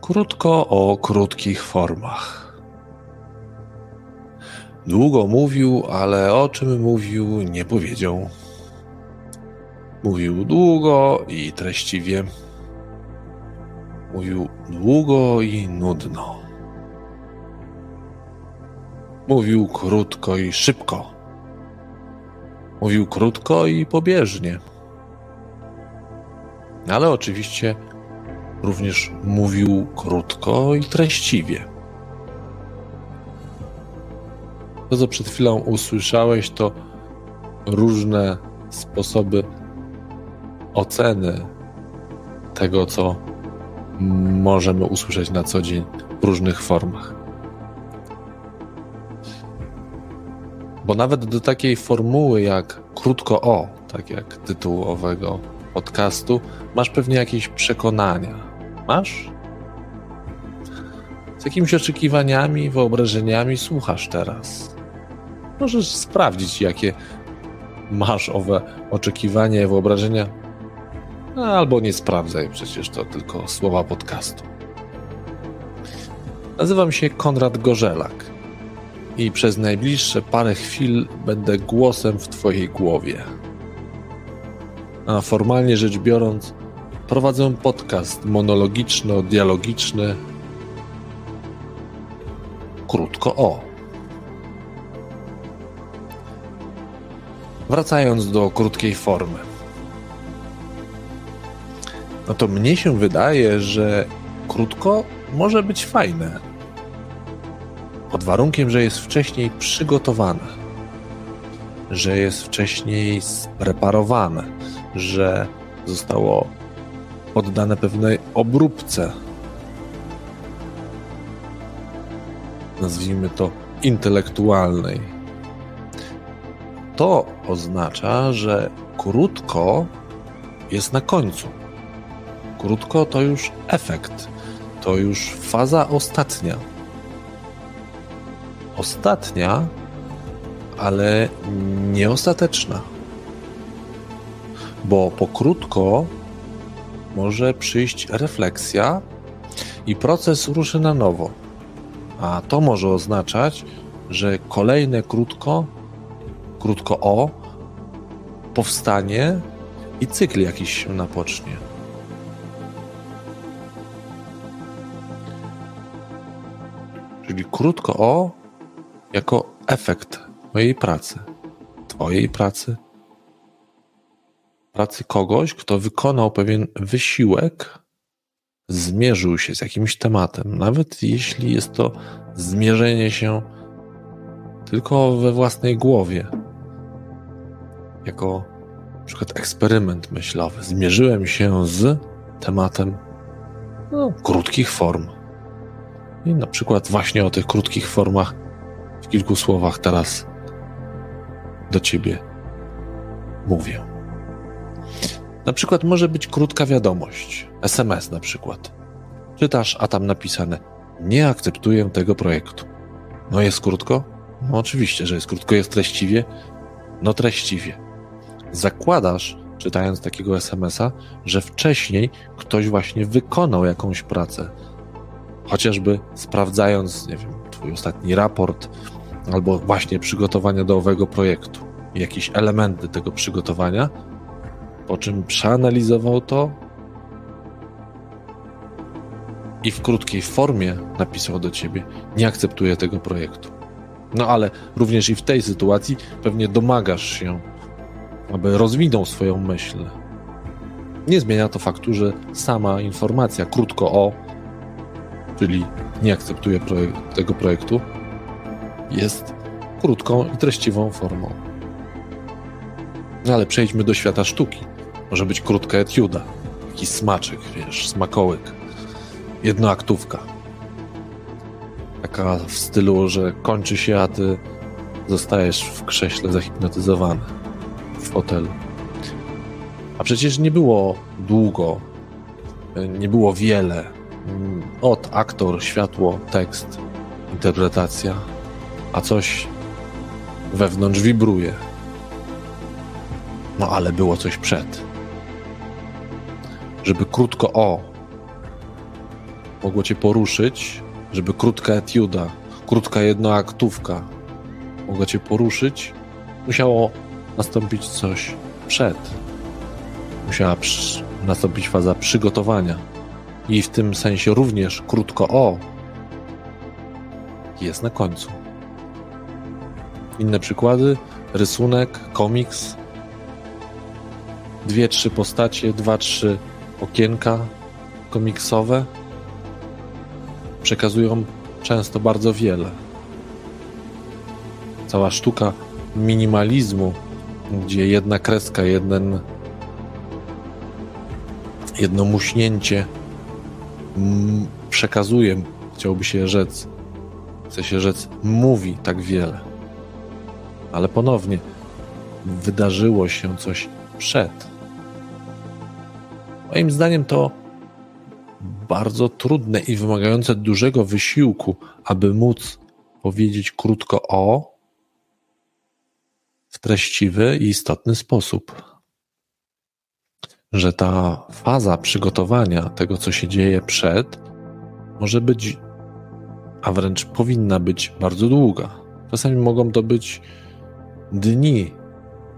Krótko o krótkich formach. Długo mówił, ale o czym mówił, nie powiedział. Mówił długo i treściwie. Mówił długo i nudno. Mówił krótko i szybko. Mówił krótko i pobieżnie. Ale oczywiście również mówił krótko i treściwie. To, co przed chwilą usłyszałeś, to różne sposoby oceny tego, co możemy usłyszeć na co dzień w różnych formach. Bo nawet do takiej formuły jak krótko o, tak jak tytuł owego podcastu, masz pewnie jakieś przekonania. Masz? Z jakimiś oczekiwaniami, wyobrażeniami słuchasz teraz. Możesz sprawdzić, jakie masz owe oczekiwania i wyobrażenia. No, albo nie sprawdzaj, przecież to tylko słowa podcastu. Nazywam się Konrad Gorzelak i przez najbliższe parę chwil będę głosem w Twojej głowie. A formalnie rzecz biorąc, prowadzę podcast monologiczno-dialogiczny Krótko o. Wracając do krótkiej formy. No to mnie się wydaje, że krótko może być fajne pod warunkiem, że jest wcześniej przygotowane, że jest wcześniej spreparowane, że zostało poddane pewnej obróbce. Nazwijmy to intelektualnej. To oznacza, że krótko jest na końcu. Krótko to już efekt, to już faza ostatnia ostatnia, ale nieostateczna. Bo pokrótko może przyjść refleksja i proces ruszy na nowo. A to może oznaczać, że kolejne krótko, krótko o, powstanie i cykl jakiś się napocznie. Czyli krótko o jako efekt mojej pracy, Twojej pracy, pracy kogoś, kto wykonał pewien wysiłek, zmierzył się z jakimś tematem, nawet jeśli jest to zmierzenie się tylko we własnej głowie, jako na przykład eksperyment myślowy. Zmierzyłem się z tematem no, krótkich form. I na przykład właśnie o tych krótkich formach w kilku słowach teraz do ciebie mówię. Na przykład może być krótka wiadomość, SMS na przykład. Czytasz, a tam napisane: Nie akceptuję tego projektu. No jest krótko? No oczywiście, że jest krótko, jest treściwie. No treściwie. Zakładasz, czytając takiego SMS-a, że wcześniej ktoś właśnie wykonał jakąś pracę. Chociażby sprawdzając, nie wiem, Twój ostatni raport, albo właśnie przygotowania do owego projektu, jakieś elementy tego przygotowania, po czym przeanalizował to i w krótkiej formie napisał do ciebie: Nie akceptuję tego projektu. No ale również i w tej sytuacji pewnie domagasz się, aby rozwinął swoją myśl. Nie zmienia to faktu, że sama informacja krótko o, czyli nie akceptuję projek tego projektu, jest krótką i treściwą formą. No ale przejdźmy do świata sztuki. Może być krótka etiuda, jakiś smaczek, wiesz, smakołyk, jednoaktówka. Taka w stylu, że kończy się, a ty zostajesz w krześle zahipnotyzowany w fotelu. A przecież nie było długo, nie było wiele. Od aktor, światło, tekst, interpretacja, a coś wewnątrz wibruje. No ale było coś przed. Żeby krótko o mogło cię poruszyć, żeby krótka etiuda, krótka jednoaktówka mogła cię poruszyć, musiało nastąpić coś przed. Musiała przy, nastąpić faza przygotowania. I w tym sensie również krótko o jest na końcu. Inne przykłady: rysunek, komiks, dwie, trzy postacie, dwa, trzy okienka komiksowe przekazują często bardzo wiele. Cała sztuka minimalizmu, gdzie jedna kreska, jeden, jedno muśnięcie przekazuje, chciałoby się rzec, chce się rzec, mówi tak wiele. Ale ponownie wydarzyło się coś przed. Moim zdaniem to bardzo trudne i wymagające dużego wysiłku, aby móc powiedzieć krótko o w treściwy i istotny sposób. Że ta faza przygotowania tego, co się dzieje przed, może być, a wręcz powinna być bardzo długa. Czasami mogą to być dni,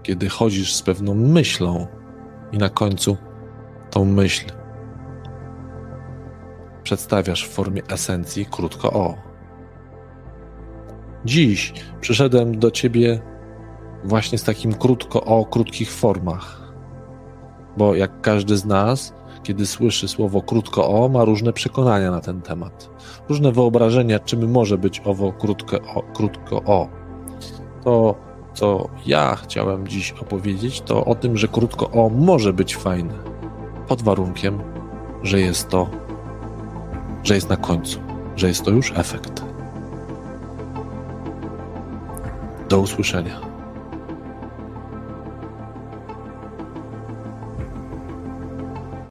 kiedy chodzisz z pewną myślą i na końcu tą myśl przedstawiasz w formie esencji krótko o. Dziś przyszedłem do ciebie właśnie z takim krótko o krótkich formach. Bo jak każdy z nas, kiedy słyszy słowo krótko o, ma różne przekonania na ten temat. Różne wyobrażenia, czym może być owo krótko o. Krótko o. To, co ja chciałem dziś opowiedzieć, to o tym, że krótko o może być fajne. Pod warunkiem, że jest to że jest na końcu, że jest to już efekt. Do usłyszenia.